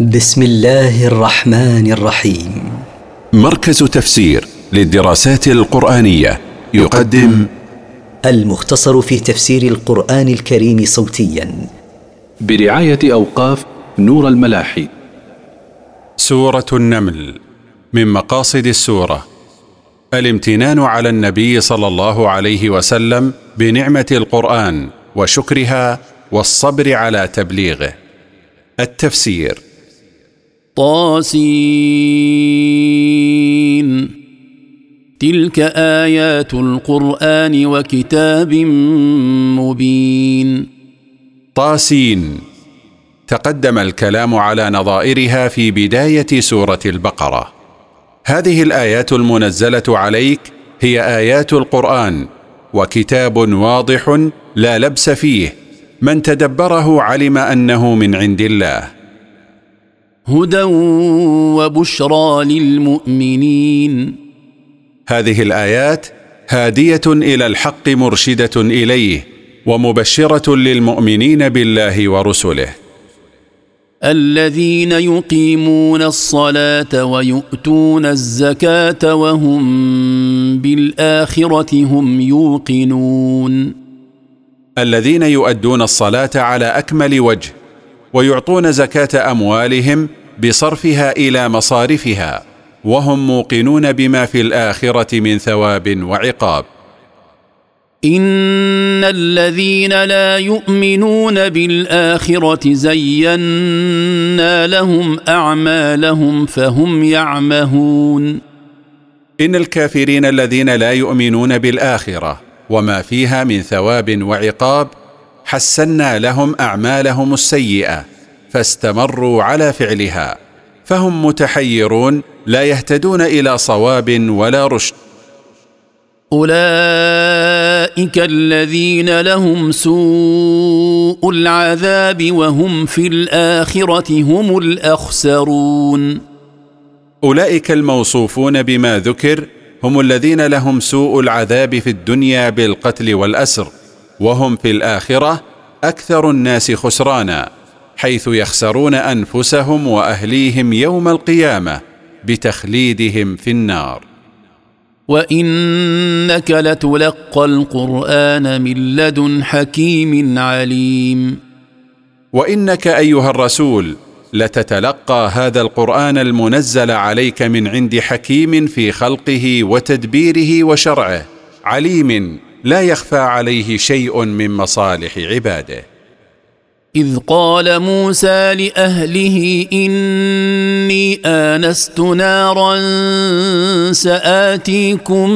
بسم الله الرحمن الرحيم. مركز تفسير للدراسات القرآنية يقدم المختصر في تفسير القرآن الكريم صوتيا. برعاية أوقاف نور الملاحي. سورة النمل من مقاصد السورة. الامتنان على النبي صلى الله عليه وسلم بنعمة القرآن وشكرها والصبر على تبليغه. التفسير. طاسين تلك آيات القرآن وكتاب مبين. طاسين. تقدم الكلام على نظائرها في بداية سورة البقرة. هذه الآيات المنزلة عليك هي آيات القرآن وكتاب واضح لا لبس فيه. من تدبره علم أنه من عند الله. هدى وبشرى للمؤمنين. هذه الآيات هادية إلى الحق مرشدة إليه ومبشرة للمؤمنين بالله ورسله. الذين يقيمون الصلاة ويؤتون الزكاة وهم بالآخرة هم يوقنون. الذين يؤدون الصلاة على أكمل وجه ويعطون زكاة أموالهم بصرفها إلى مصارفها وهم موقنون بما في الآخرة من ثواب وعقاب. إن الذين لا يؤمنون بالآخرة زينا لهم أعمالهم فهم يعمهون. إن الكافرين الذين لا يؤمنون بالآخرة وما فيها من ثواب وعقاب حسنا لهم أعمالهم السيئة فاستمروا على فعلها. فهم متحيرون لا يهتدون إلى صواب ولا رشد. أولئك الذين لهم سوء العذاب وهم في الآخرة هم الأخسرون. أولئك الموصوفون بما ذكر هم الذين لهم سوء العذاب في الدنيا بالقتل والأسر. وهم في الآخرة أكثر الناس خسرانا حيث يخسرون أنفسهم وأهليهم يوم القيامة بتخليدهم في النار. وإنك لتلقى القرآن من لدن حكيم عليم. وإنك أيها الرسول لتتلقى هذا القرآن المنزل عليك من عند حكيم في خلقه وتدبيره وشرعه عليم لا يخفى عليه شيء من مصالح عباده. إذ قال موسى لأهله إني آنست نارا سآتيكم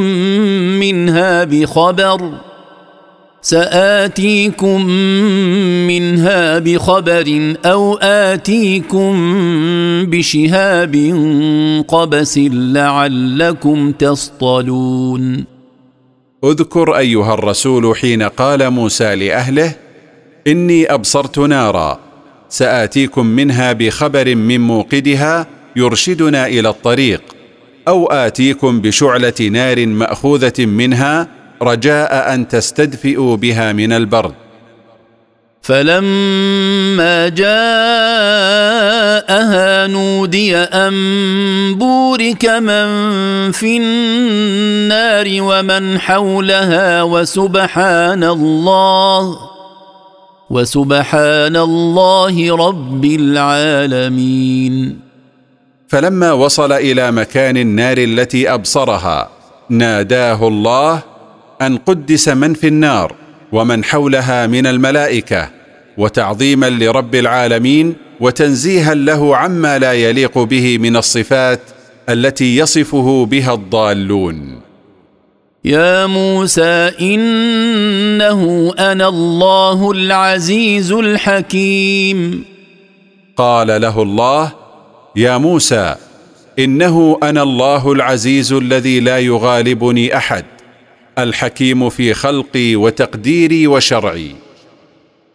منها بخبر سآتيكم منها بخبر أو آتيكم بشهاب قبس لعلكم تصطلون. اذكر أيها الرسول حين قال موسى لأهله إني أبصرت نارا سآتيكم منها بخبر من موقدها يرشدنا إلى الطريق أو آتيكم بشعلة نار مأخوذة منها رجاء أن تستدفئوا بها من البرد. فلما جاءها نودي أن بورك من في النار ومن حولها وسبحان الله وسبحان الله رب العالمين. فلما وصل إلى مكان النار التي أبصرها ناداه الله أن قدس من في النار ومن حولها من الملائكة. وتعظيما لرب العالمين وتنزيها له عما لا يليق به من الصفات التي يصفه بها الضالون. يا موسى إنه أنا الله العزيز الحكيم. قال له الله يا موسى إنه أنا الله العزيز الذي لا يغالبني أحد الحكيم في خلقي وتقديري وشرعي.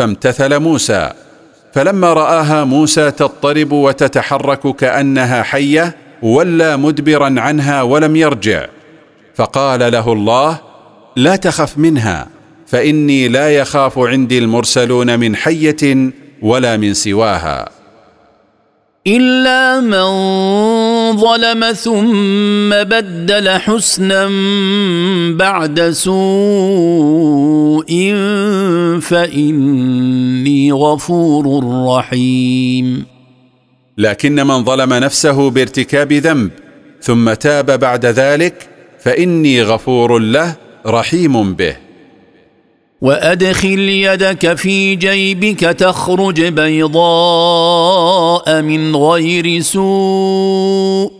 فامتثل موسى فلما رآها موسى تضطرب وتتحرك كأنها حية ولى مدبرا عنها ولم يرجع. فقال له الله لا تخف منها فإني لا يخاف عندي المرسلون من حية ولا من سواها. إلا من ظلم ثم بدل حسنا بعد سوء فإني غفور رحيم. لكن من ظلم نفسه بارتكاب ذنب ثم تاب بعد ذلك فإني غفور له رحيم به. وأدخل يدك في جيبك تخرج بيضاء من غير سوء.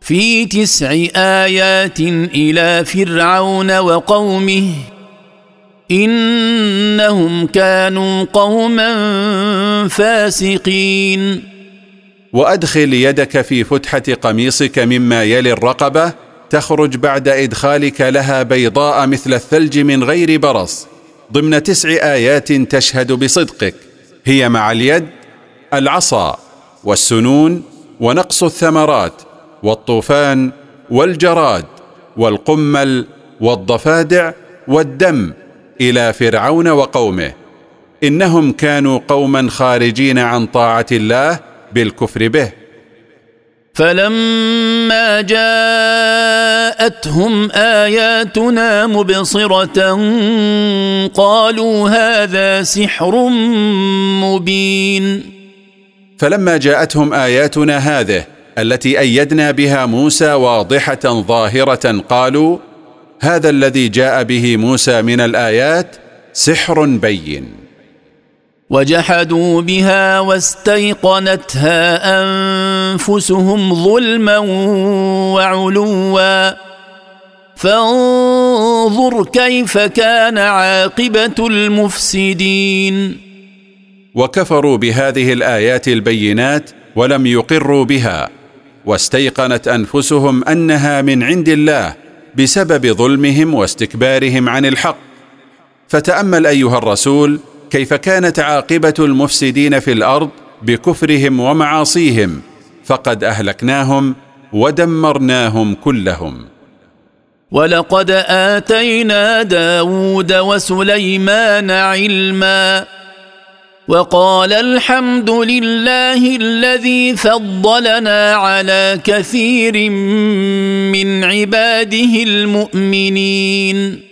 في تسع آيات إلى فرعون وقومه إنهم كانوا قوما فاسقين. وأدخل يدك في فتحة قميصك مما يلي الرقبة تخرج بعد إدخالك لها بيضاء مثل الثلج من غير برص ضمن تسع آيات تشهد بصدقك. هي مع اليد العصا والسنون ونقص الثمرات والطوفان والجراد والقمل والضفادع والدم إلى فرعون وقومه. إنهم كانوا قوما خارجين عن طاعة الله بالكفر به. فلما جاءتهم آياتنا مبصرة قالوا هذا سحر مبين. فلما جاءتهم آياتنا هذه التي أيدنا بها موسى واضحة ظاهرة قالوا هذا الذي جاء به موسى من الآيات سحر بين. وجحدوا بها واستيقنتها أنفسهم ظلما وعلوا. فانظر كيف كان عاقبة المفسدين. وكفروا بهذه الآيات البينات ولم يقروا بها. واستيقنت أنفسهم أنها من عند الله بسبب ظلمهم واستكبارهم عن الحق. فتأمل أيها الرسول كيف كانت عاقبة المفسدين في الأرض بكفرهم ومعاصيهم فقد أهلكناهم ودمرناهم كلهم. ولقد آتينا داود وسليمان علما وقال الحمد لله الذي فضلنا على كثير من عباده المؤمنين.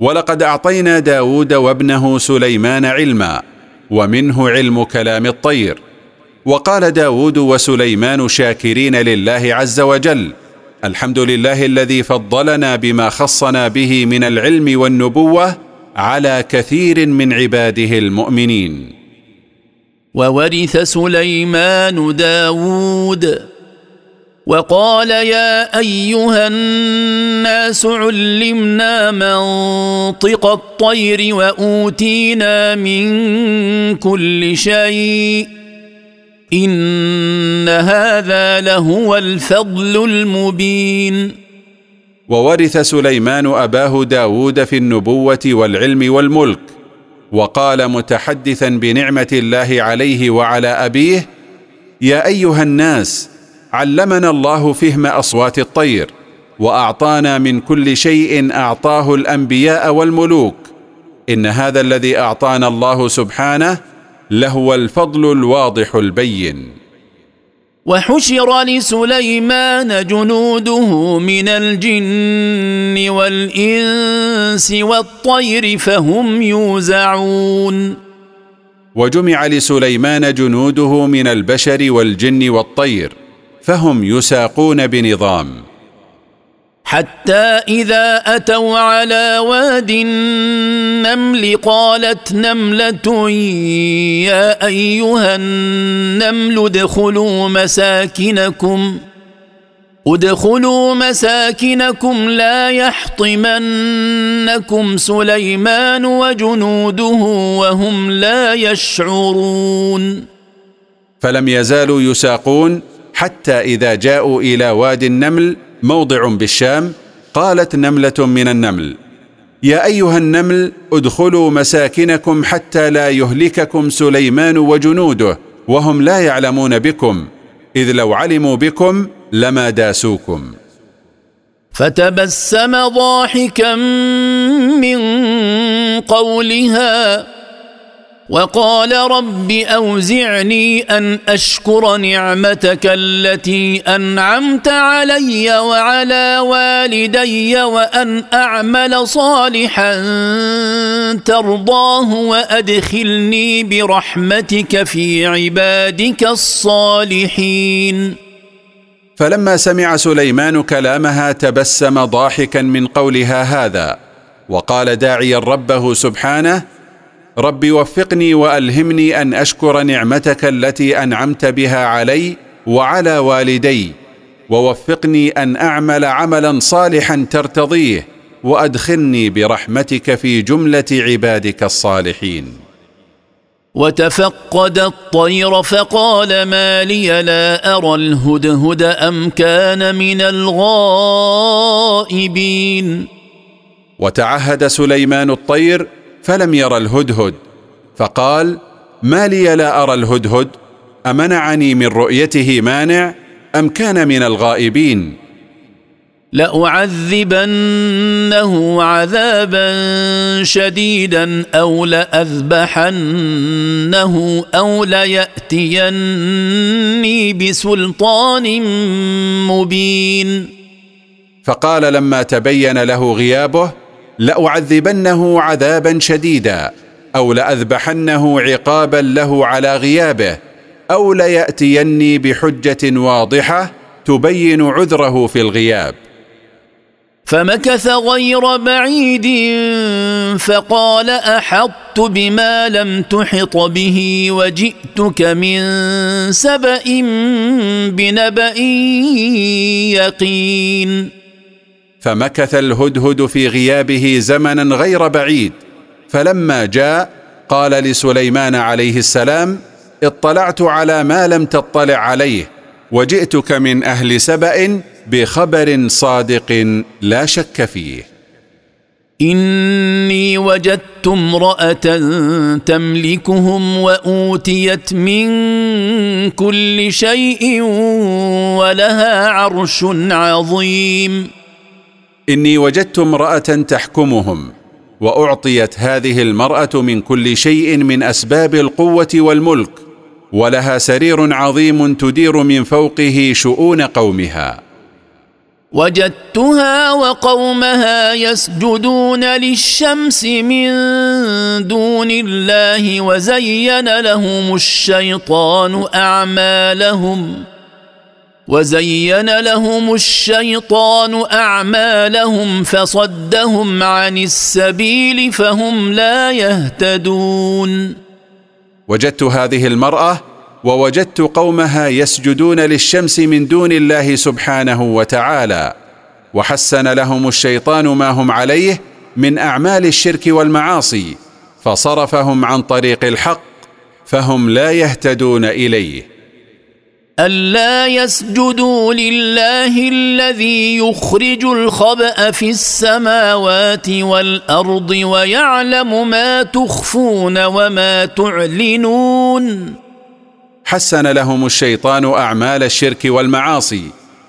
ولقد أعطينا داود وابنه سليمان علما ومنه علم كلام الطير. وقال داود وسليمان شاكرين لله عز وجل الحمد لله الذي فضلنا بما خصنا به من العلم والنبوة على كثير من عباده المؤمنين. وورث سليمان داود وقال يا أيها الناس علمنا منطق الطير وأوتينا من كل شيء إن هذا لهو الفضل المبين. وورث سليمان أباه داود في النبوة والعلم والملك وقال متحدثا بنعمة الله عليه وعلى أبيه يا أيها الناس علمنا الله فهم أصوات الطير وأعطانا من كل شيء أعطاه الأنبياء والملوك. إن هذا الذي أعطانا الله سبحانه لهو الفضل الواضح البين. وحشر لسليمان جنوده من الجن والإنس والطير فهم يوزعون. وجمع لسليمان جنوده من البشر والجن والطير. فهم يساقون بنظام. حتى إذا أتوا على واد النمل قالت نملة يا أيها النمل ادخلوا مساكنكم. ادخلوا مساكنكم لا يحطمنكم سليمان وجنوده وهم لا يشعرون. فلم يزالوا يساقون حتى إذا جاءوا إلى وادي النمل موضع بالشام قالت نملة من النمل يا أيها النمل ادخلوا مساكنكم حتى لا يهلككم سليمان وجنوده وهم لا يعلمون بكم إذ لو علموا بكم لما داسوكم. فتبسم ضاحكا من قولها وقال رب أوزعني أن أشكر نعمتك التي أنعمت علي وعلى والدي وأن أعمل صالحا ترضاه وأدخلني برحمتك في عبادك الصالحين. فلما سمع سليمان كلامها تبسم ضاحكا من قولها هذا وقال داعيا ربه سبحانه رب وفقني وألهمني أن أشكر نعمتك التي أنعمت بها علي وعلى والدي ووفقني أن أعمل عملا صالحا ترتضيه وأدخلني برحمتك في جملة عبادك الصالحين. وتفقد الطير فقال ما لي لا أرى الهدهد أم كان من الغائبين. وتعهد سليمان الطير فلم ير الهدهد. فقال ما لي لا أرى الهدهد؟ أمنعني من رؤيته مانع أم كان من الغائبين؟ لأعذبنه عذابا شديدا أو لأذبحنه أو ليأتيني بسلطان مبين. فقال لما تبين له غيابه لأعذبنه عذابا شديدا أو لأذبحنه عقابا له على غيابه أو ليأتيني بحجة واضحة تبين عذره في الغياب. فمكث غير بعيد فقال أحطت بما لم تحط به وجئتك من سبأ بنبأ يقين. فمكث الهدهد في غيابه زمنا غير بعيد. فلما جاء قال لسليمان عليه السلام اطلعت على ما لم تطلع عليه وجئتك من أهل سبأ بخبر صادق لا شك فيه. إني وجدت امرأة تملكهم وأوتيت من كل شيء ولها عرش عظيم. إني وجدت امرأة تحكمهم وأعطيت هذه المرأة من كل شيء من أسباب القوة والملك ولها سرير عظيم تدير من فوقه شؤون قومها. وجدتها وقومها يسجدون للشمس من دون الله وزين لهم الشيطان أعمالهم. وزين لهم الشيطان أعمالهم فصدهم عن السبيل فهم لا يهتدون. وجدت هذه المرأة ووجدت قومها يسجدون للشمس من دون الله سبحانه وتعالى وحسن لهم الشيطان ما هم عليه من أعمال الشرك والمعاصي فصرفهم عن طريق الحق فهم لا يهتدون إليه. ألا يسجدوا لله الذي يخرج الخبأ في السماوات والأرض ويعلم ما تخفون وما تعلنون. حسن لهم الشيطان أعمال الشرك والمعاصي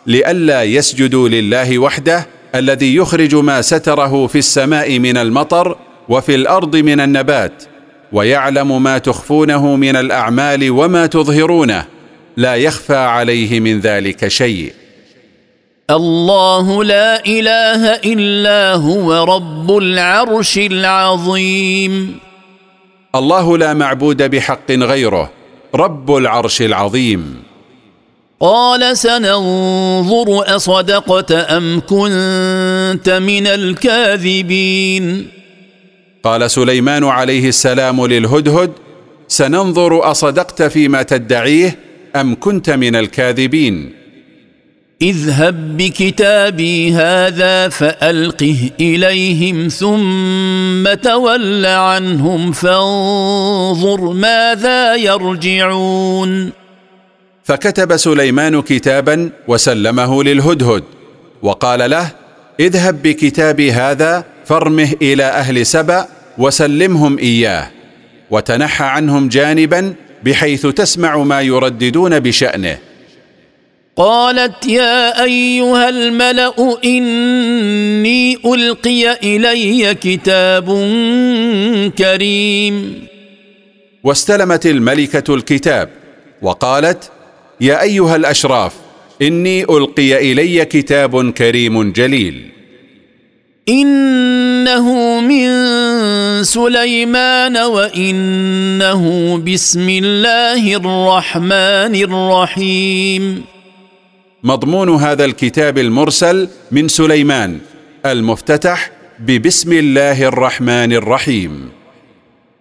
لئلا يسجدوا لله وحده الذي يخرج ما ستره في السماء من المطر وفي الأرض من النبات ويعلم ما تخفونه من الأعمال وما تظهرونه. لا يخفى عليه من ذلك شيء. الله لا إله إلا هو رب العرش العظيم. الله لا معبود بحق غيره رب العرش العظيم. قال سننظر أصدقت أم كنت من الكاذبين؟ قال سليمان عليه السلام للهدهد سننظر أصدقت فيما تدعيه أم كنت من الكاذبين؟ اذهب بكتابي هذا فألقه إليهم ثم تول عنهم فانظر ماذا يرجعون. فكتب سليمان كتابا وسلمه للهدهد وقال له اذهب بكتابي هذا فارمه إلى أهل سبأ وسلمهم إياه وتنحى عنهم جانبا بحيث تسمع ما يرددون بشأنه. قالت يا أيها الملأ إني ألقي إلي كتاب كريم. واستلمت الملكة الكتاب وقالت يا أيها الأشراف إني ألقي إلي كتاب كريم جليل. إنه من سليمان وإنه بسم الله الرحمن الرحيم. مضمون هذا الكتاب المرسل من سليمان المفتتح ببسم الله الرحمن الرحيم.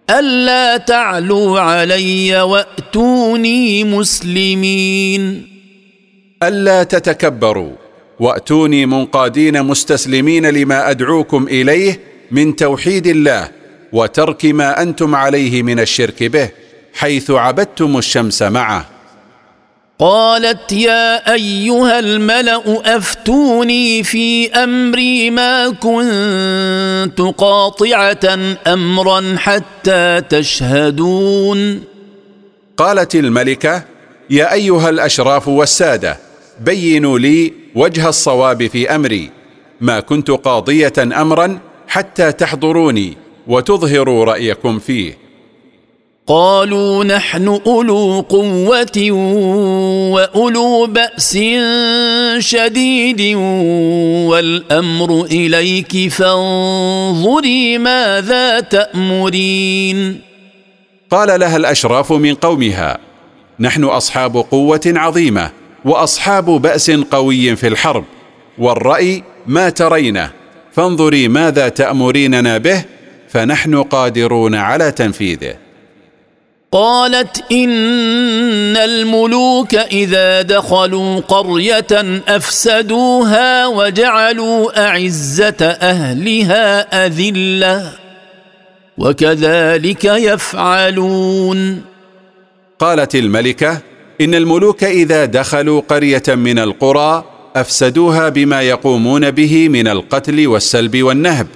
ألا تعلوا علي وأتوني مسلمين. ألا تتكبروا. واتوني منقادين مستسلمين لما ادعوكم اليه من توحيد الله وترك ما أنتم عليه من الشرك به حيث عبدتم الشمس معه. قالت يا أيها الملأ أفتوني في أمري ما كنت قاطعة أمرا حتى تشهدون. قالت الملكة يا أيها الأشراف والسادة بينوا لي وجه الصواب في أمري. ما كنت قاضية امرا حتى تحضروني وتظهروا رأيكم فيه. قالوا نحن أولو قوة وأولو بأس شديد والأمر إليك فانظري ماذا تأمرين. قال لها الأشراف من قومها نحن أصحاب قوة عظيمة وأصحاب بأس قوي في الحرب. والرأي ما ترينه. فانظري ماذا تأمريننا به فنحن قادرون على تنفيذه. قالت إن الملوك إذا دخلوا قرية أفسدوها وجعلوا أعزة أهلها أذلة. وكذلك يفعلون. قالت الملكة إن الملوك إذا دخلوا قرية من القرى أفسدوها بما يقومون به من القتل والسلب والنهب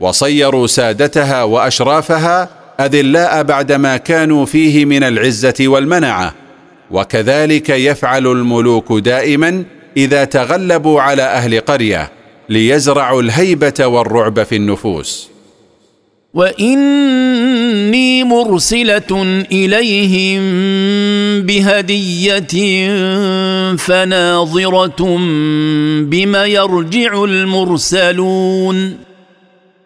وصيروا سادتها وأشرافها أذلاء بعدما كانوا فيه من العزة والمنعة وكذلك يفعل الملوك دائما إذا تغلبوا على أهل قرية ليزرعوا الهيبة والرعب في النفوس. واني مرسله اليهم بهديه فناظره بما يرجع المرسلون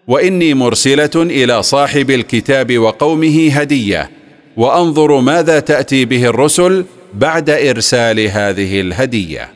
واني مرسله إلى صاحب الكتاب وقومه هديه وانظر ماذا تاتي به الرسل بعد ارسال هذه الهديه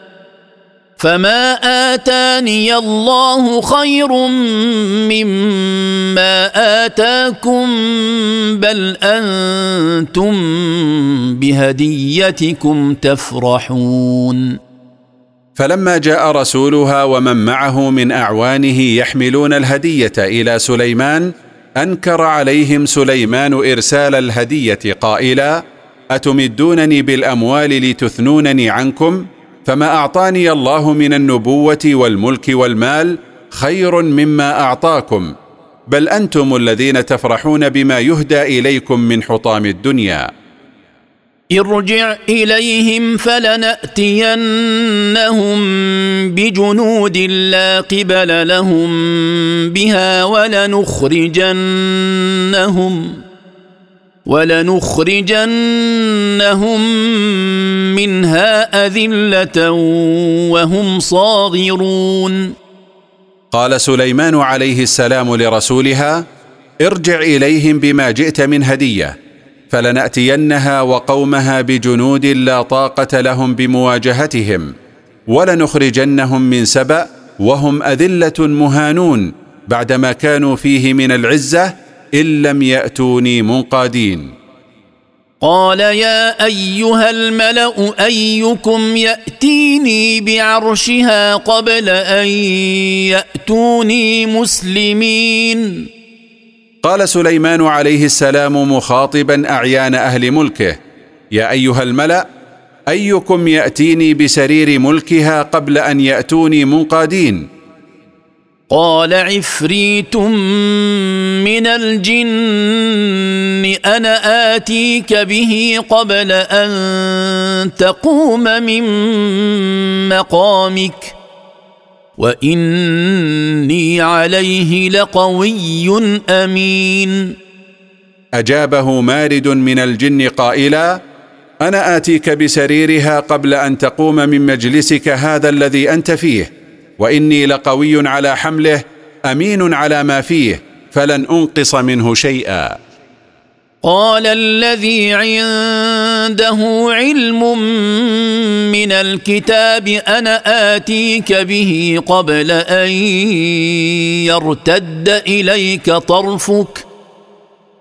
فما اتاني الله خير مما اتاكم بل أنتم بهديتكم تفرحون فلما جاء رسولها ومن معه من اعوانه يحملون الهديه إلى سليمان انكر عليهم سليمان ارسال الهديه قائلا اتمدونني بالاموال لتثنونني عنكم؟ فما أعطاني الله من النبوة والملك والمال خير مما أعطاكم بل أنتم الذين تفرحون بما يهدى إليكم من حطام الدنيا. ارجع إليهم فلنأتينهم بجنود لا قبل لهم بها ولنخرجنهم. ولنخرجنهم منها أذلة وهم صاغرون. قال سليمان عليه السلام لرسولها ارجع إليهم بما جئت من هدية فلنأتينها وقومها بجنود لا طاقة لهم بمواجهتهم ولنخرجنهم من سبأ وهم أذلة مهانون بعدما كانوا فيه من العزة إن لم يأتوني منقادين. قال يا أيها الملأ أيكم يأتيني بعرشها قبل أن يأتوني مسلمين. قال سليمان عليه السلام مخاطبا أعيان أهل ملكه. يا أيها الملأ أيكم يأتيني بسرير ملكها قبل أن يأتوني منقادين. قال عفريت من الجن أنا آتيك به قبل أن تقوم من مقامك وإني عليه لقوي أمين. أجابه مارد من الجن قائلا أنا آتيك بسريرها قبل أن تقوم من مجلسك هذا الذي أنت فيه. وإني لقوي على حمله أمين على ما فيه فلن أنقص منه شيئا. قال الذي عنده علم من الكتاب أنا آتيك به قبل أن يرتد إليك طرفك.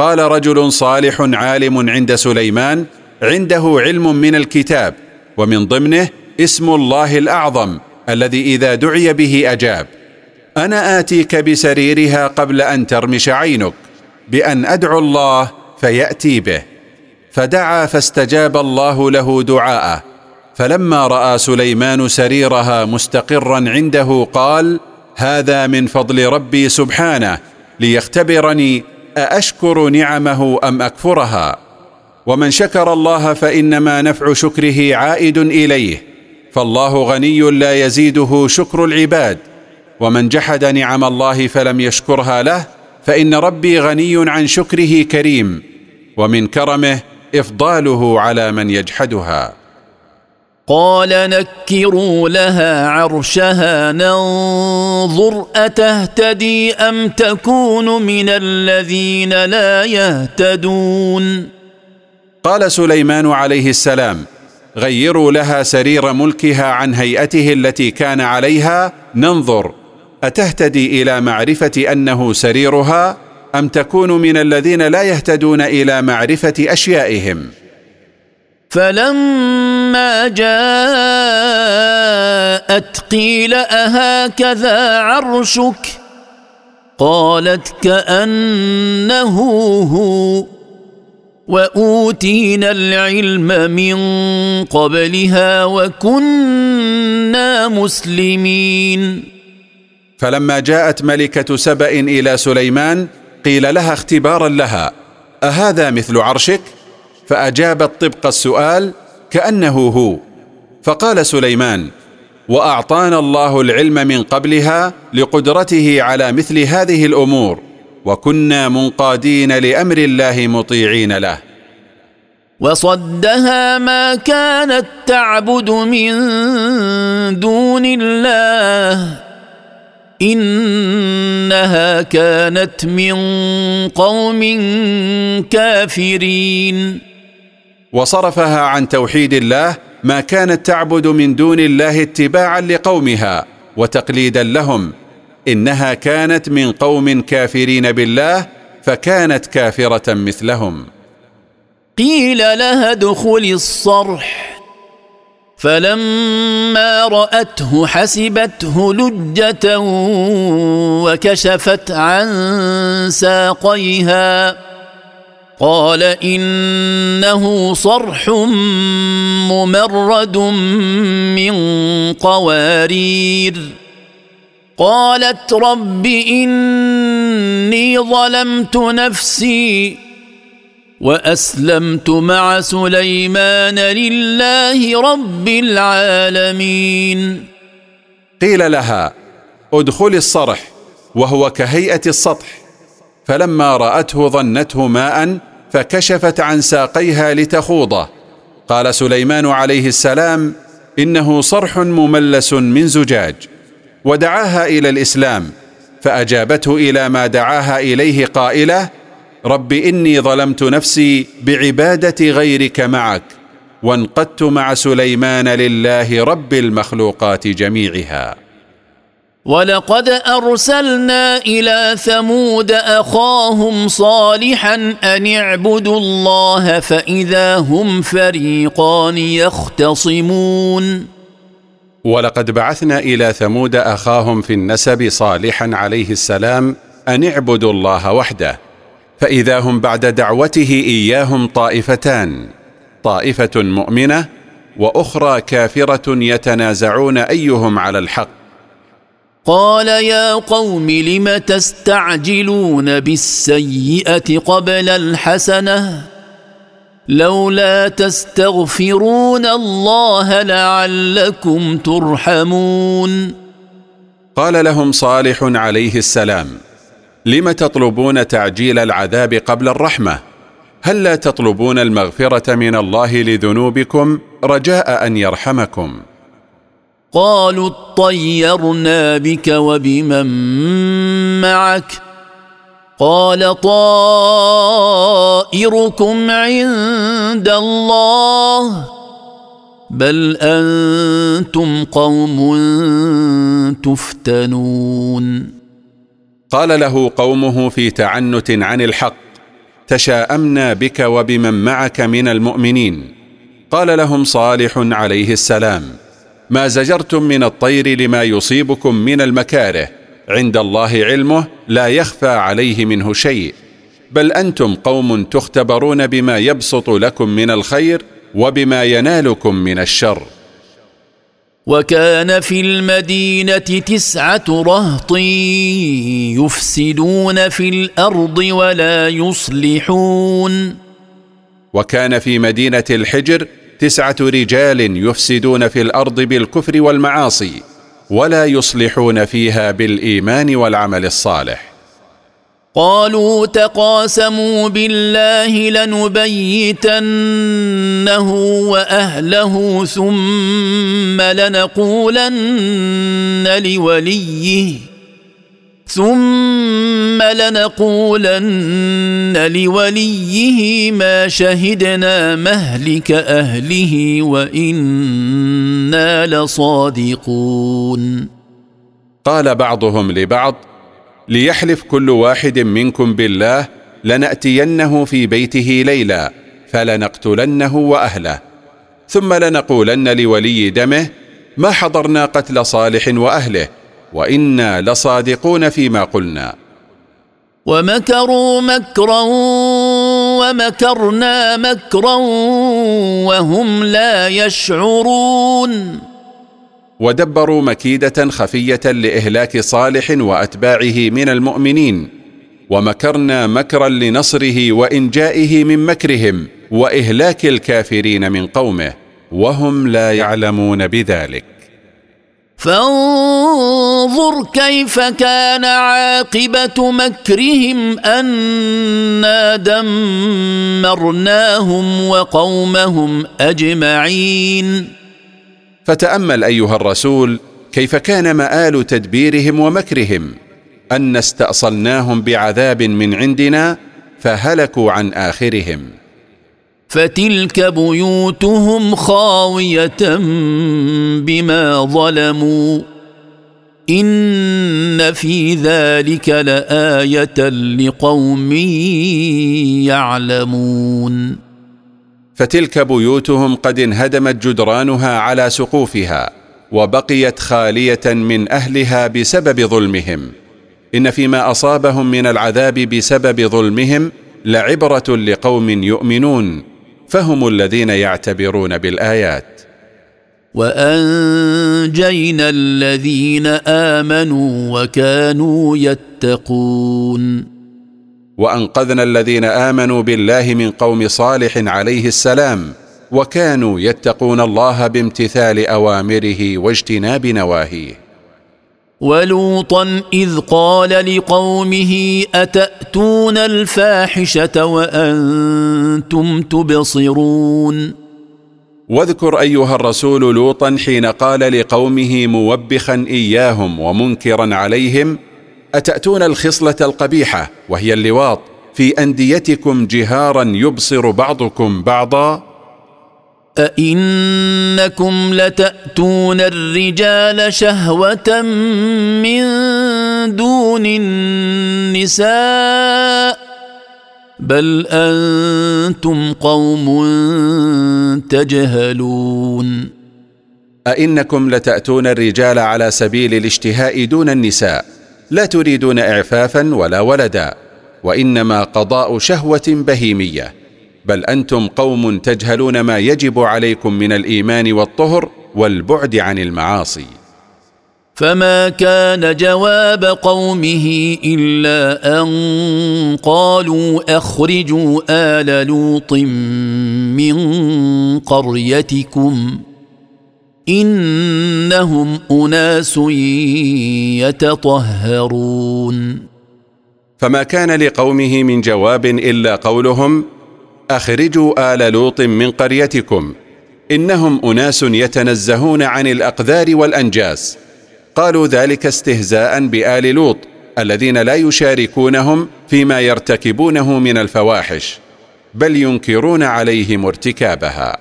قال رجل صالح عالم عند سليمان عنده علم من الكتاب ومن ضمنه اسم الله الأعظم الذي إذا دعي به أجاب. أنا آتيك بسريرها قبل أن ترمش عينك بأن أدعو الله فيأتي به. فدعا فاستجاب الله له دعاءه فلما رأى سليمان سريرها مستقرا عنده قال هذا من فضل ربي سبحانه ليختبرني أأشكر نعمه أم أكفرها؟ ومن شكر الله فإنما نفع شكره عائد إليه فالله غني لا يزيده شكر العباد. ومن جحد نعم الله فلم يشكرها له فإن ربي غني عن شكره كريم. ومن كرمه إفضاله على من يجحدها. قال نكروا لها عرشها ننظر أتهتدي أم تكون من الذين لا يهتدون؟ قال سليمان عليه السلام غيروا لها سرير ملكها عن هيئته التي كان عليها ننظر أتهتدي إلى معرفة أنه سريرها أم تكون من الذين لا يهتدون إلى معرفة أشيائهم؟ فلما جاءت قيل اهكذا عرشك قالت كانه هو واوتينا العلم من قبلها وكنا مسلمين فلما جاءت ملكه سبا إلى سليمان قيل لها اختبارا لها اهذا مثل عرشك؟ فاجابت طبق السؤال كأنه هو. فقال سليمان وأعطانا الله العلم من قبلها لقدرته على مثل هذه الأمور وكنا منقادين لأمر الله مطيعين له. وصدها ما كانت تعبد من دون الله. إنها كانت من قوم كافرين. وصرفها عن توحيد الله ما كانت تعبد من دون الله اتباعا لقومها وتقليدا لهم. إنها كانت من قوم كافرين بالله فكانت كافرة مثلهم. قيل لها ادخل الصرح. فلما رأته حسبته لجة وكشفت عن ساقيها. قال إنه صرح ممرد من قوارير. قالت رب إني ظلمت نفسي وأسلمت مع سليمان لله رب العالمين. قيل لها ادخل الصرح وهو كهيئة السطح. فلما رأته ظنته ماء فكشفت عن ساقيها لتخوضه. قال سليمان عليه السلام إنه صرح مملس من زجاج. ودعاها إلى الإسلام فأجابته إلى ما دعاها إليه قائلة رب إني ظلمت نفسي بعبادة غيرك معك وانقدت مع سليمان لله رب المخلوقات جميعها. ولقد ارسلنا إلى ثمود اخاهم صالحا ان اعبدوا الله فاذا هم فريقان يختصمون ولقد بعثنا إلى ثمود اخاهم في النسب صالحا عليه السلام ان اعبدوا الله وحده فاذا هم بعد دعوته اياهم طائفتان طائفه مؤمنه وأخرى كافره يتنازعون ايهم على الحق قال يا قوم لم تستعجلون بالسيئة قبل الحسنة؟ لولا تستغفرون الله لعلكم ترحمون. قال لهم صالح عليه السلام لم تطلبون تعجيل العذاب قبل الرحمة؟ هل لا تطلبون المغفرة من الله لذنوبكم رجاء أن يرحمكم؟ قالوا اطيرنا بك وبمن معك. قال طائركم عند الله. بل أنتم قوم تفتنون. قال له قومه في تعنت عن الحق تشاءمنا بك وبمن معك من المؤمنين. قال لهم صالح عليه السلام. ما زجرتم من الطير لما يصيبكم من المكاره. عند الله علمه لا يخفى عليه منه شيء. بل أنتم قوم تختبرون بما يبسط لكم من الخير وبما ينالكم من الشر. وكان في المدينة تسعة رهط يفسدون في الأرض ولا يصلحون. وكان في مدينة الحجر تسعة رجال يفسدون في الأرض بالكفر والمعاصي ولا يصلحون فيها بالإيمان والعمل الصالح. قالوا تقاسموا بالله لنبيتنه وأهله ثم لنقولن لوليه. ثم لنقولن لوليه ما شهدنا مهلك أهله وإنا لصادقون. قال بعضهم لبعض ليحلف كل واحد منكم بالله لنأتينه في بيته ليلا فلنقتلنه وأهله. ثم لنقولن لولي دمه ما حضرنا قتل صالح وأهله وإنا لصادقون فيما قلنا. ومكروا مكرا ومكرنا مكرا وهم لا يشعرون. ودبروا مكيدة خفية لإهلاك صالح وأتباعه من المؤمنين. ومكرنا مكرا لنصره وإنجائه من مكرهم وإهلاك الكافرين من قومه. وهم لا يعلمون بذلك. فانظر كيف كان عاقبة مكرهم أنا دمرناهم وقومهم أجمعين. فتأمل أيها الرسول كيف كان مآل تدبيرهم ومكرهم أن استأصلناهم بعذاب من عندنا فهلكوا عن آخرهم. فتلك بيوتهم خاوية بما ظلموا. إن في ذلك لآية لقوم يعلمون. فتلك بيوتهم قد انهدمت جدرانها على سقوفها وبقيت خالية من أهلها بسبب ظلمهم. إن فيما أصابهم من العذاب بسبب ظلمهم لعبرة لقوم يؤمنون. فهم الذين يعتبرون بالآيات. وأنجينا الذين آمنوا وكانوا يتقون. وأنقذنا الذين آمنوا بالله من قوم صالح عليه السلام وكانوا يتقون الله بامتثال أوامره واجتناب نواهيه. ولوطا إذ قال لقومه أتأتون الفاحشة وأنتم تبصرون؟ واذكر أيها الرسول لوطا حين قال لقومه موبخا إياهم ومنكرا عليهم أتأتون الخصلة القبيحة وهي اللواط في أنديتكم جهارا يبصر بعضكم بعضا؟ أئنكم لتأتون الرجال شهوة من دون النساء بل أنتم قوم تجهلون. أئنكم لتأتون الرجال على سبيل الاشتهاء دون النساء لا تريدون إعفافا ولا ولدا وإنما قضاء شهوة بهيمية. بل أنتم قوم تجهلون ما يجب عليكم من الإيمان والطهر والبعد عن المعاصي. فما كان جواب قومه إلا أن قالوا أخرجوا آل لوط من قريتكم إنهم أناس يتطهرون. فما كان لقومه من جواب إلا قولهم آخرجوا آل لوط من قريتكم. إنهم أناس يتنزهون عن الأقذار والأنجاس. قالوا ذلك استهزاء بآل لوط الذين لا يشاركونهم فيما يرتكبونه من الفواحش بل ينكرون عليهم ارتكابها.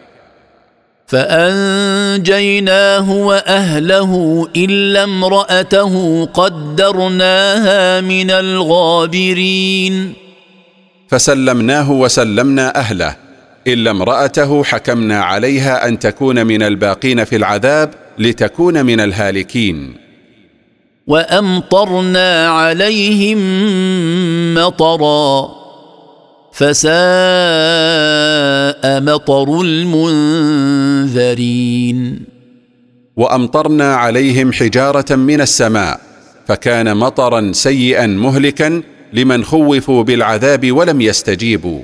فأنجيناه وأهله إلا امرأته قدرناها من الغابرين. فسلمناه وسلمنا أهله إلا امرأته حكمنا عليها أن تكون من الباقين في العذاب لتكون من الهالكين. وأمطرنا عليهم مطرا فساء مطر المنذرين. وأمطرنا عليهم حجارة من السماء فكان مطرا سيئا مهلكا لمن خوفوا بالعذاب ولم يستجيبوا.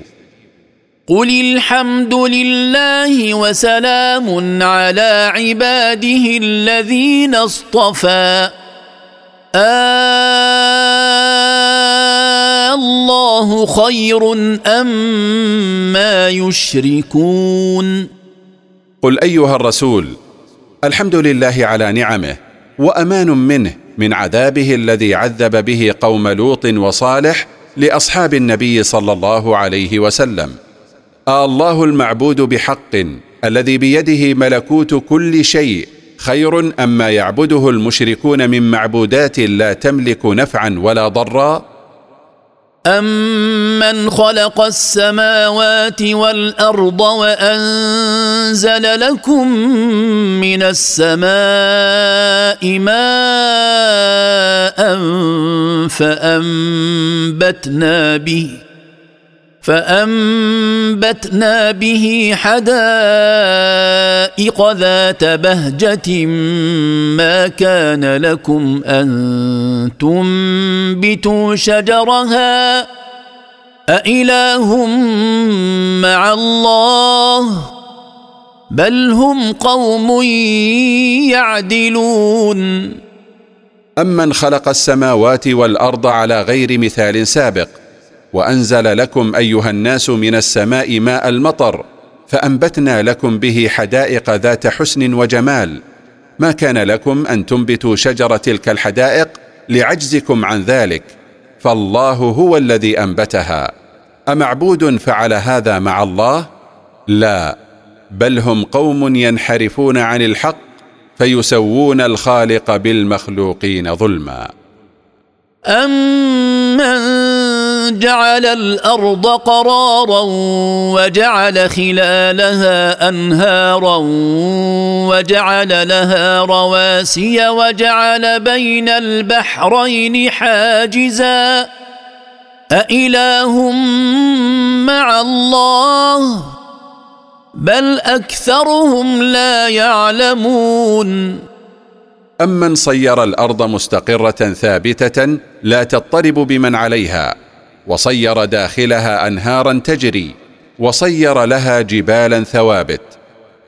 قل الحمد لله وسلام على عباده الذين اصطفى. آه الله خير أم ما يشركون. قل أيها الرسول الحمد لله على نعمه وأمان منه. من عذابه الذي عذب به قوم لوط وصالح لأصحاب النبي صلى الله عليه وسلم. آه الله المعبود بحق الذي بيده ملكوت كل شيء خير اما يعبده المشركون من معبودات لا تملك نفعا ولا ضرا؟ امن خلق السماوات والارض وانزل لكم من السماء ماء فانبتنا به فأنبتنا به حدائق ذات بهجة ما كان لكم أن تنبتوا شجرها أإله مع الله بل هم قوم يعدلون أمن خلق السماوات والأرض على غير مثال سابق وأنزل لكم أيها الناس من السماء ماء المطر فأنبتنا لكم به حدائق ذات حسن وجمال. ما كان لكم أن تنبتوا شجر تلك الحدائق لعجزكم عن ذلك؟ فالله هو الذي أنبتها. أمعبود فعل هذا مع الله؟ لا. بل هم قوم ينحرفون عن الحق فيسوون الخالق بالمخلوقين ظلما. امن جعل الأرض قرارا وجعل خلالها أنهارا وجعل لها رواسي وجعل بين البحرين حاجزا أإله مع الله بل أكثرهم لا يعلمون أمن صير الأرض مستقرة ثابتة لا تضطرب بمن عليها وصير داخلها أنهارا تجري وصير لها جبالا ثوابت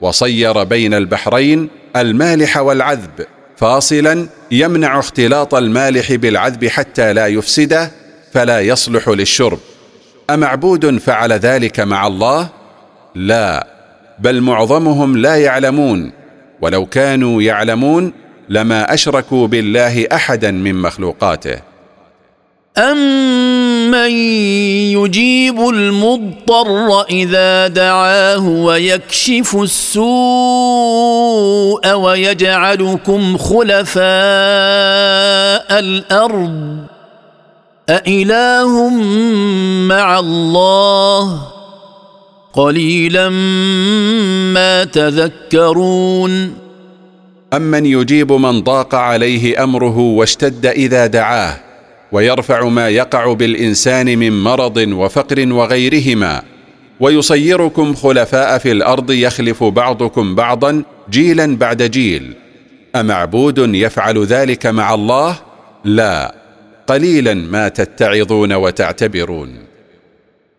وصير بين البحرين المالح والعذب فاصلا يمنع اختلاط المالح بالعذب حتى لا يفسده فلا يصلح للشرب. أمعبود فعل ذلك مع الله؟ لا بل معظمهم لا يعلمون ولو كانوا يعلمون لما أشركوا بالله احدا من مخلوقاته. امن يجيب المضطر إذا دعاه ويكشف السوء ويجعلكم خلفاء الأرض أإله مع الله قليلا ما تذكرون أمن يجيب من ضاق عليه أمره واشتد إذا دعاه ويرفع ما يقع بالإنسان من مرض وفقر وغيرهما. ويصيركم خلفاء في الأرض يخلف بعضكم بعضا جيلا بعد جيل. أمعبود يفعل ذلك مع الله؟ لا. قليلا ما تتعظون وتعتبرون.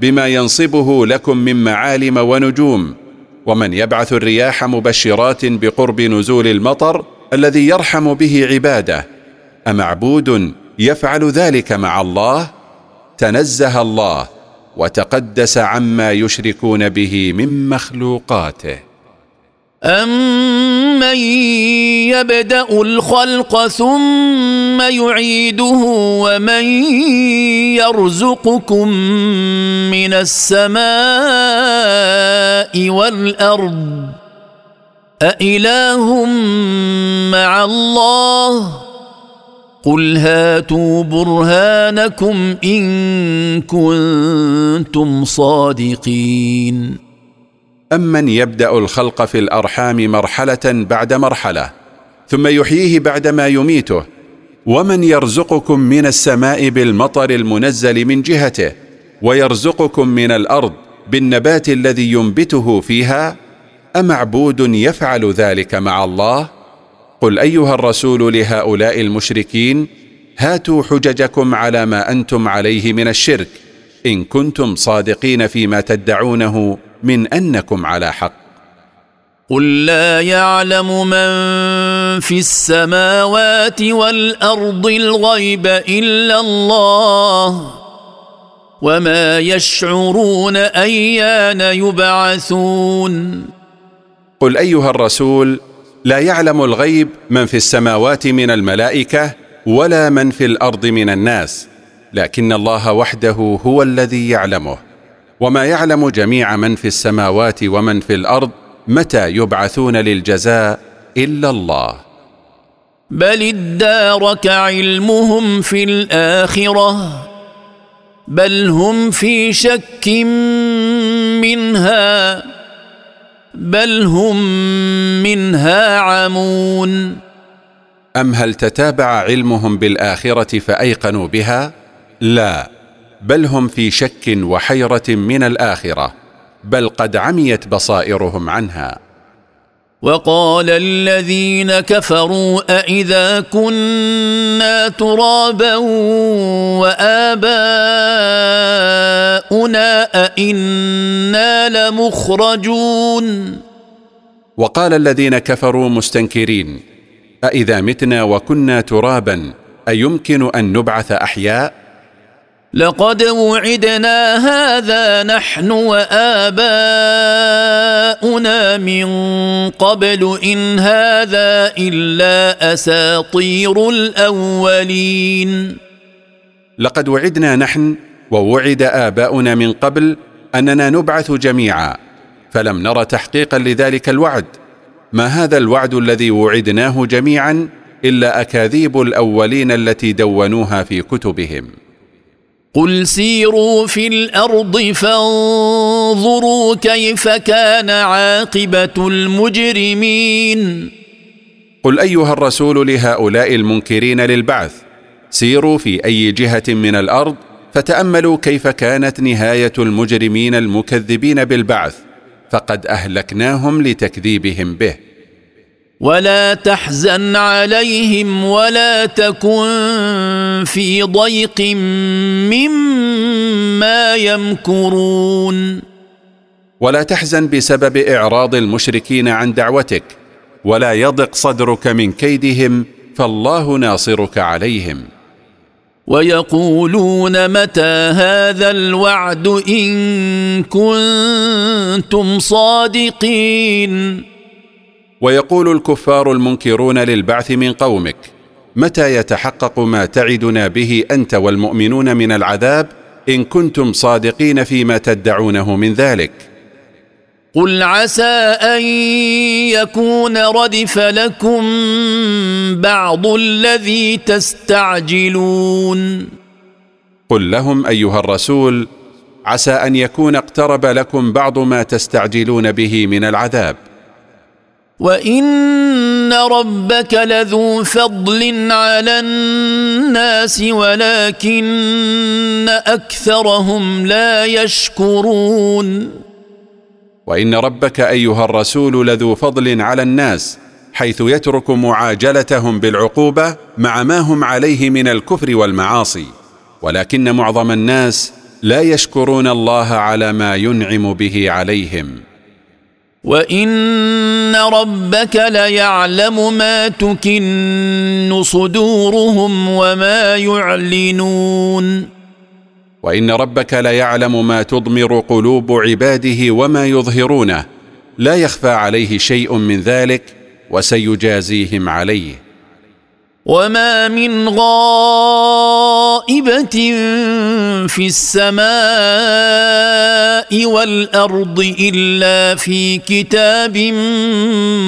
بما ينصبه لكم من معالم ونجوم ومن يبعث الرياح مبشرات بقرب نزول المطر الذي يرحم به عباده أمعبود يفعل ذلك مع الله؟ تنزه الله وتقدس عما يشركون به من مخلوقاته. امن يبدا الخلق ثم يعيده ومن يرزقكم من السماء والارض أإله مع الله قل هاتوا برهانكم ان كنتم صادقين امن يبدا الخلق في الارحام مرحله بعد مرحله ثم يحييه بعدما يميته. ومن يرزقكم من السماء بالمطر المنزل من جهته ويرزقكم من الأرض بالنبات الذي ينبته فيها امعبود يفعل ذلك مع الله؟ قل ايها الرسول لهؤلاء المشركين هاتوا حججكم على ما أنتم عليه من الشرك ان كنتم صادقين فيما تدعونه. من أنكم على حق. قل لا يعلم من في السماوات والأرض الغيب إلا الله وما يشعرون أيان يبعثون. قل أيها الرسول لا يعلم الغيب من في السماوات من الملائكة ولا من في الأرض من الناس لكن الله وحده هو الذي يعلمه. وما يعلم جميع من في السماوات ومن في الأرض متى يبعثون للجزاء إلا الله. بل ادارك علمهم في الآخرة بل هم في شك منها بل هم منها عمون. أم هل تتابع علمهم بالآخرة فأيقنوا بها؟ لا. بل هم في شك وحيرة من الآخرة بل قد عميت بصائرهم عنها. وقال الذين كفروا أإذا كنا ترابا وآباؤنا أئنا لمخرجون. وقال الذين كفروا مستنكرين أإذا متنا وكنا ترابا أيمكن أن نبعث أحياء؟ لقد وعدنا هذا نحن وآباؤنا من قبل إن هذا إلا أساطير الأولين. لقد وعدنا نحن ووعد آباؤنا من قبل أننا نبعث جميعا فلم نر تحقيقا لذلك الوعد. ما هذا الوعد الذي وعدناه جميعا إلا أكاذيب الأولين التي دونوها في كتبهم؟ قل سيروا في الأرض فانظروا كيف كان عاقبة المجرمين. قل أيها الرسول لهؤلاء المنكرين للبعث سيروا في أي جهة من الأرض فتأملوا كيف كانت نهاية المجرمين المكذبين بالبعث فقد أهلكناهم لتكذيبهم به. ولا تحزن عليهم ولا تكن في ضيق مما يمكرون. ولا تحزن بسبب إعراض المشركين عن دعوتك ولا يضق صدرك من كيدهم فالله ناصرك عليهم. ويقولون متى هذا الوعد إن كنتم صادقين؟ ويقول الكفار المنكرون للبعث من قومك متى يتحقق ما تعدنا به أنت والمؤمنون من العذاب إن كنتم صادقين فيما تدعونه من ذلك؟ قل عسى أن يكون ردف لكم بعض الذي تستعجلون. قل لهم أيها الرسول عسى أن يكون اقترب لكم بعض ما تستعجلون به من العذاب. وان ربك لذو فضل على الناس ولكن اكثرهم لا يشكرون وان ربك ايها الرسول لذو فضل على الناس حيث يترك معاجلتهم بالعقوبه مع ما هم عليه من الكفر والمعاصي. ولكن معظم الناس لا يشكرون الله على ما ينعم به عليهم. وان ربك ليعلم ما تكن صدورهم وما يعلنون وان ربك ليعلم ما تضمر قلوب عباده وما يظهرونه. لا يخفى عليه شيء من ذلك وسيجازيهم عليه. وما من غائبه في السماء والارض الا في كتاب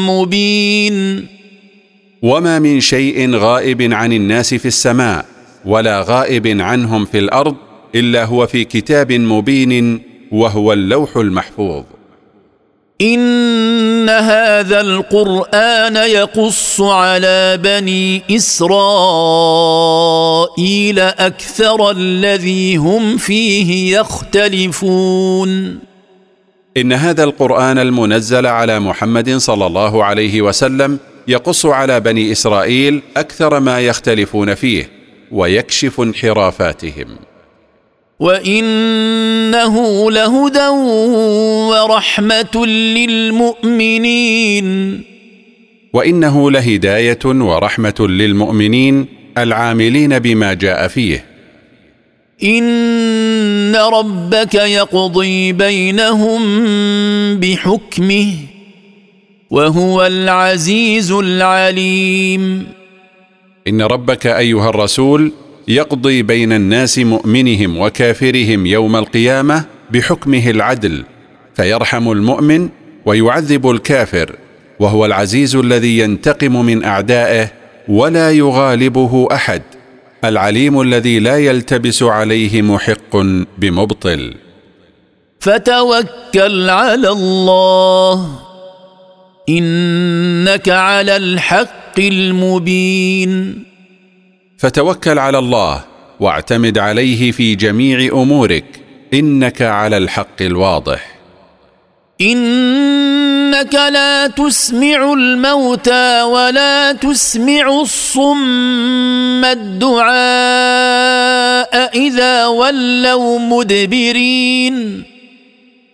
مبين وما من شيء غائب عن الناس في السماء ولا غائب عنهم في الأرض الا هو في كتاب مبين وهو اللوح المحفوظ. إن هذا القرآن يقص على بني إسرائيل أكثر الذي هم فيه يختلفون. إن هذا القرآن المنزل على محمد صلى الله عليه وسلم يقص على بني إسرائيل أكثر ما يختلفون فيه ويكشف انحرافاتهم. وانه لهدى ورحمه للمؤمنين. وانه لهدايه ورحمه للمؤمنين العاملين بما جاء فيه. ان ربك يقضي بينهم بحكمه وهو العزيز العليم. ان ربك ايها الرسول يقضي بين الناس مؤمنهم وكافرهم يوم القيامة بحكمه العدل فيرحم المؤمن ويعذب الكافر وهو العزيز الذي ينتقم من أعدائه ولا يغالبه أحد العليم الذي لا يلتبس عليه محق بمبطل. فتوكل على الله إنك على الحق المبين. فتوكل على الله واعتمد عليه في جميع أمورك إنك على الحق الواضح. إنك لا تسمع الموتى ولا تسمع الصم الدعاء إذا ولوا مدبرين.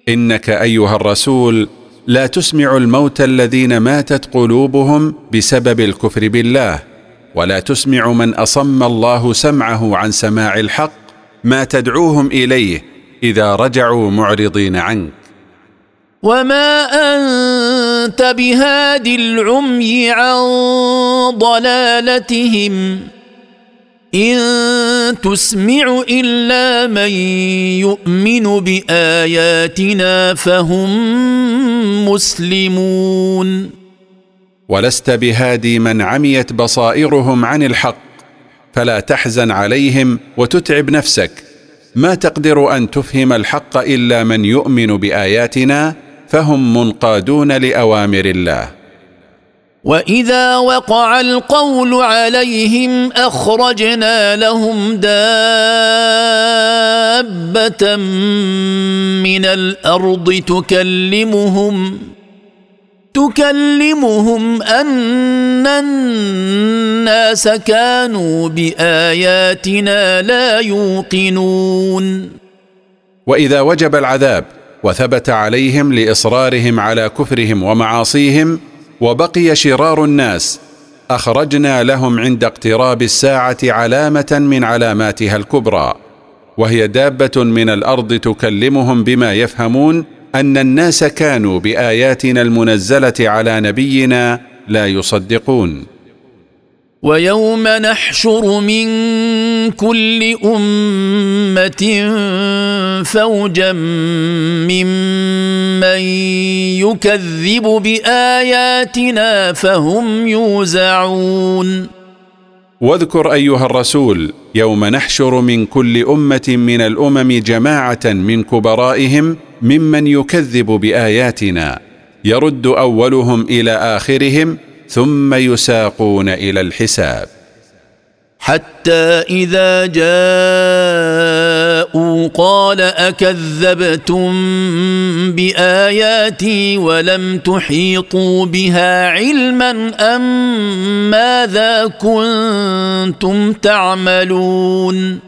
إنك أيها الرسول لا تسمع الموتى الذين ماتت قلوبهم بسبب الكفر بالله ولا تسمع من أصم الله سمعه عن سماع الحق ما تدعوهم إليه إذا رجعوا معرضين عنك. وما أنت بهاد العمي عن ضلالتهم إن تسمع إلا من يؤمن بآياتنا فهم مسلمون. ولست بهادي من عميت بصائرهم عن الحق فلا تحزن عليهم وتتعب نفسك. ما تقدر أن تفهم الحق إلا من يؤمن بآياتنا فهم منقادون لأوامر الله. وإذا وقع القول عليهم أخرجنا لهم دابة من الأرض تكلمهم. تكلمهم أن الناس كانوا بآياتنا لا يوقنون. وإذا وجب العذاب وثبت عليهم لإصرارهم على كفرهم ومعاصيهم وبقي شرار الناس أخرجنا لهم عند اقتراب الساعة علامة من علاماتها الكبرى وهي دابة من الأرض تكلمهم بما يفهمون أن الناس كانوا بآياتنا المنزلة على نبينا لا يصدقون. ويوم نحشر من كل أمة فوجا ممن يكذب بآياتنا فهم يوزعون. واذكر أيها الرسول يوم نحشر من كل أمة من الأمم جماعة من كبرائهم ممن يكذب بآياتنا يرد أولهم إلى آخرهم ثم يساقون إلى الحساب. حتى إذا جاءوا قال أكذبتم بآياتي ولم تحيطوا بها علما أم ماذا كنتم تعملون؟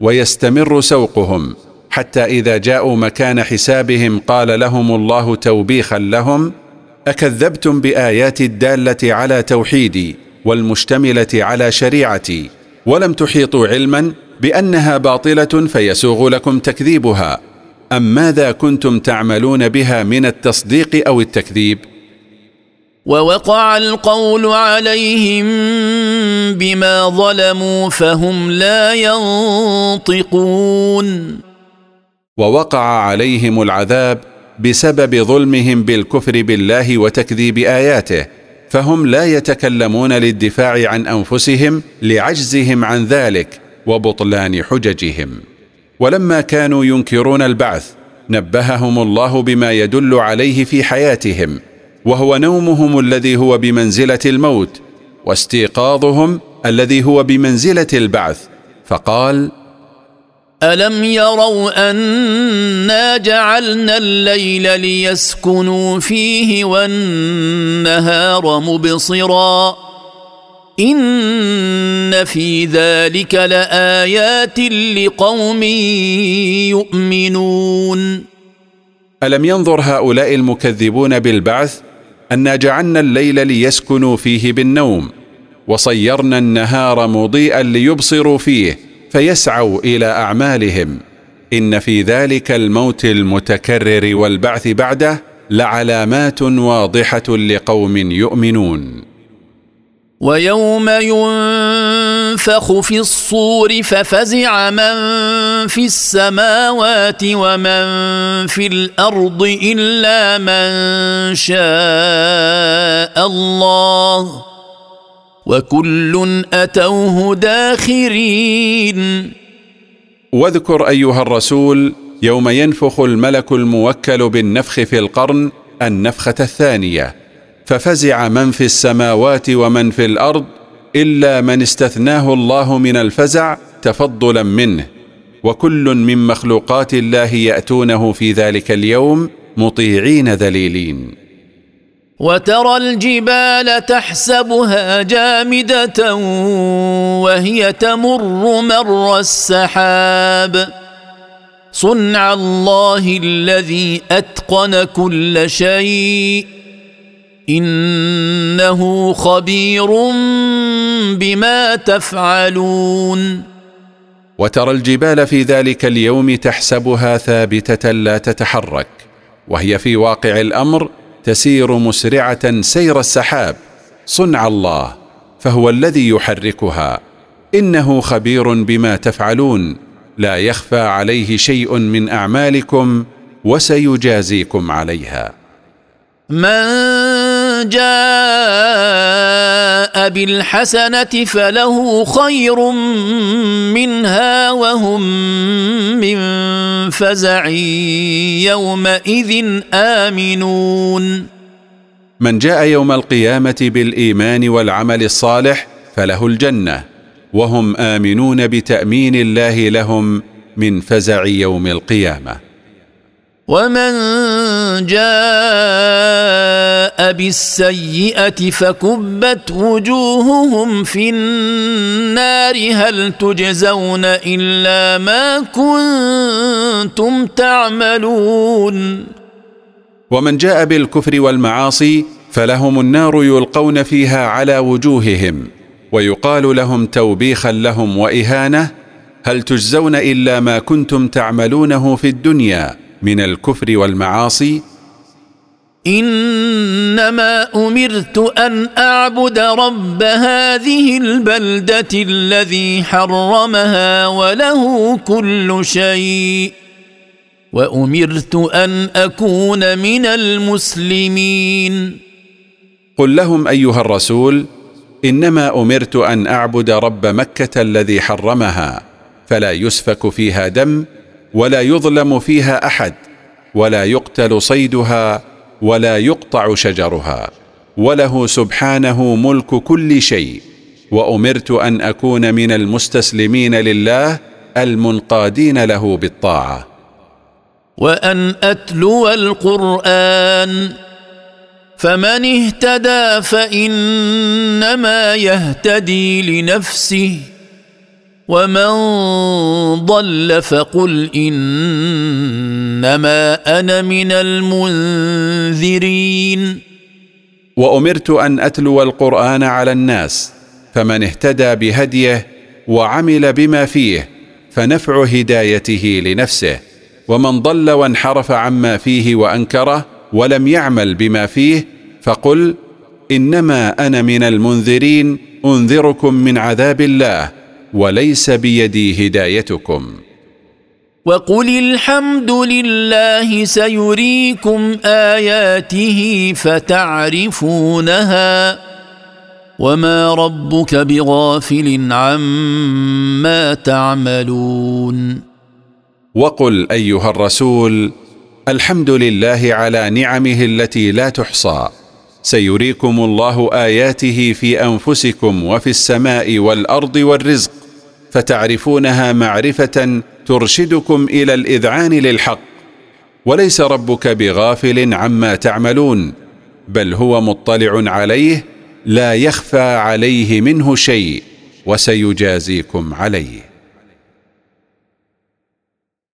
ويستمر سوقهم حتى إذا جاءوا مكان حسابهم قال لهم الله توبيخا لهم أكذبتم باياتي الدالة على توحيدي والمشتملة على شريعتي ولم تحيطوا علما بأنها باطلة فيسوغ لكم تكذيبها. أم ماذا كنتم تعملون بها من التصديق أو التكذيب؟ ووقع القول عليهم بما ظلموا فهم لا ينطقون. ووقع عليهم العذاب بسبب ظلمهم بالكفر بالله وتكذيب آياته فهم لا يتكلمون للدفاع عن أنفسهم لعجزهم عن ذلك وبطلان حججهم. ولما كانوا ينكرون البعث نبههم الله بما يدل عليه في حياتهم وهو نومهم الذي هو بمنزلة الموت واستيقاظهم الذي هو بمنزلة البعث فقال الم يروا انا جعلنا الليل ليسكنوا فيه والنهار مبصرا ان في ذلك لايات لقوم يؤمنون الم ينظر هؤلاء المكذبون بالبعث انا جعلنا الليل ليسكنوا فيه بالنوم وصيرنا النهار مضيئا ليبصروا فيه فيسعوا إلى أعمالهم. إن في ذلك الموت المتكرر والبعث بعده لعلامات واضحة لقوم يؤمنون. ويوم ينفخ في الصور ففزع من في السماوات ومن في الأرض إلا من شاء الله. وكل أتوه داخرين. واذكر أيها الرسول يوم ينفخ الملك الموكل بالنفخ في القرن النفخة الثانية ففزع من في السماوات ومن في الأرض إلا من استثناه الله من الفزع تفضلا منه وكل من مخلوقات الله يأتونه في ذلك اليوم مطيعين ذليلين. وترى الجبال تحسبها جامدة وهي تمر مر السحاب. صنع الله الذي أتقن كل شيء. إنه خبير بما تفعلون. وترى الجبال في ذلك اليوم تحسبها ثابتة لا تتحرك وهي في واقع الأمر تسير مسرعة سير السحاب. صنع الله فهو الذي يحركها. إنه خبير بما تفعلون. لا يخفى عليه شيء من أعمالكم وسيجازيكم عليها. من جاء بالحسنة فله خير منها وهم من فزع يومئذ آمنون. من جاء يوم القيامة بالإيمان والعمل الصالح فله الجنة وهم آمنون بتأمين الله لهم من فزع يوم القيامة. ومن جاء بالسيئة فكبت وجوههم في النار. هل تجزون إلا ما كنتم تعملون؟ ومن جاء بالكفر والمعاصي فلهم النار يلقون فيها على وجوههم ويقال لهم توبيخا لهم وإهانة. هل تجزون إلا ما كنتم تعملونه في الدنيا من الكفر والمعاصي؟ إنما أمرت أن أعبد رب هذه البلدة الذي حرمها وله كل شيء. وأمرت أن أكون من المسلمين. قل لهم أيها الرسول إنما أمرت أن أعبد رب مكة الذي حرمها فلا يسفك فيها دم ولا يظلم فيها أحد ولا يقتل صيدها ولا يقطع شجرها. وله سبحانه ملك كل شيء. وأمرت أن أكون من المستسلمين لله المنقادين له بالطاعة. وأن أتلو القرآن. فمن اهتدى فإنما يهتدي لنفسه. ومن ضل فقل انما أنا من المنذرين وامرت ان اتلو القران على الناس فمن اهتدى بهديه وعمل بما فيه فنفع هدايته لنفسه ومن ضل وانحرف عما فيه وانكره ولم يعمل بما فيه فقل انما أنا من المنذرين انذركم من عذاب الله. وليس بيدي هدايتكم. وقل الحمد لله سيريكم آياته فتعرفونها وما ربك بغافل عما تعملون. وقل أيها الرسول الحمد لله على نعمه التي لا تحصى. سيريكم الله آياته في أنفسكم وفي السماء والأرض والرزق. فتعرفونها معرفة ترشدكم إلى الإذعان للحق. وليس ربك بغافل عما تعملون بل هو مطلع عليه لا يخفى عليه منه شيء وسيجازيكم عليه.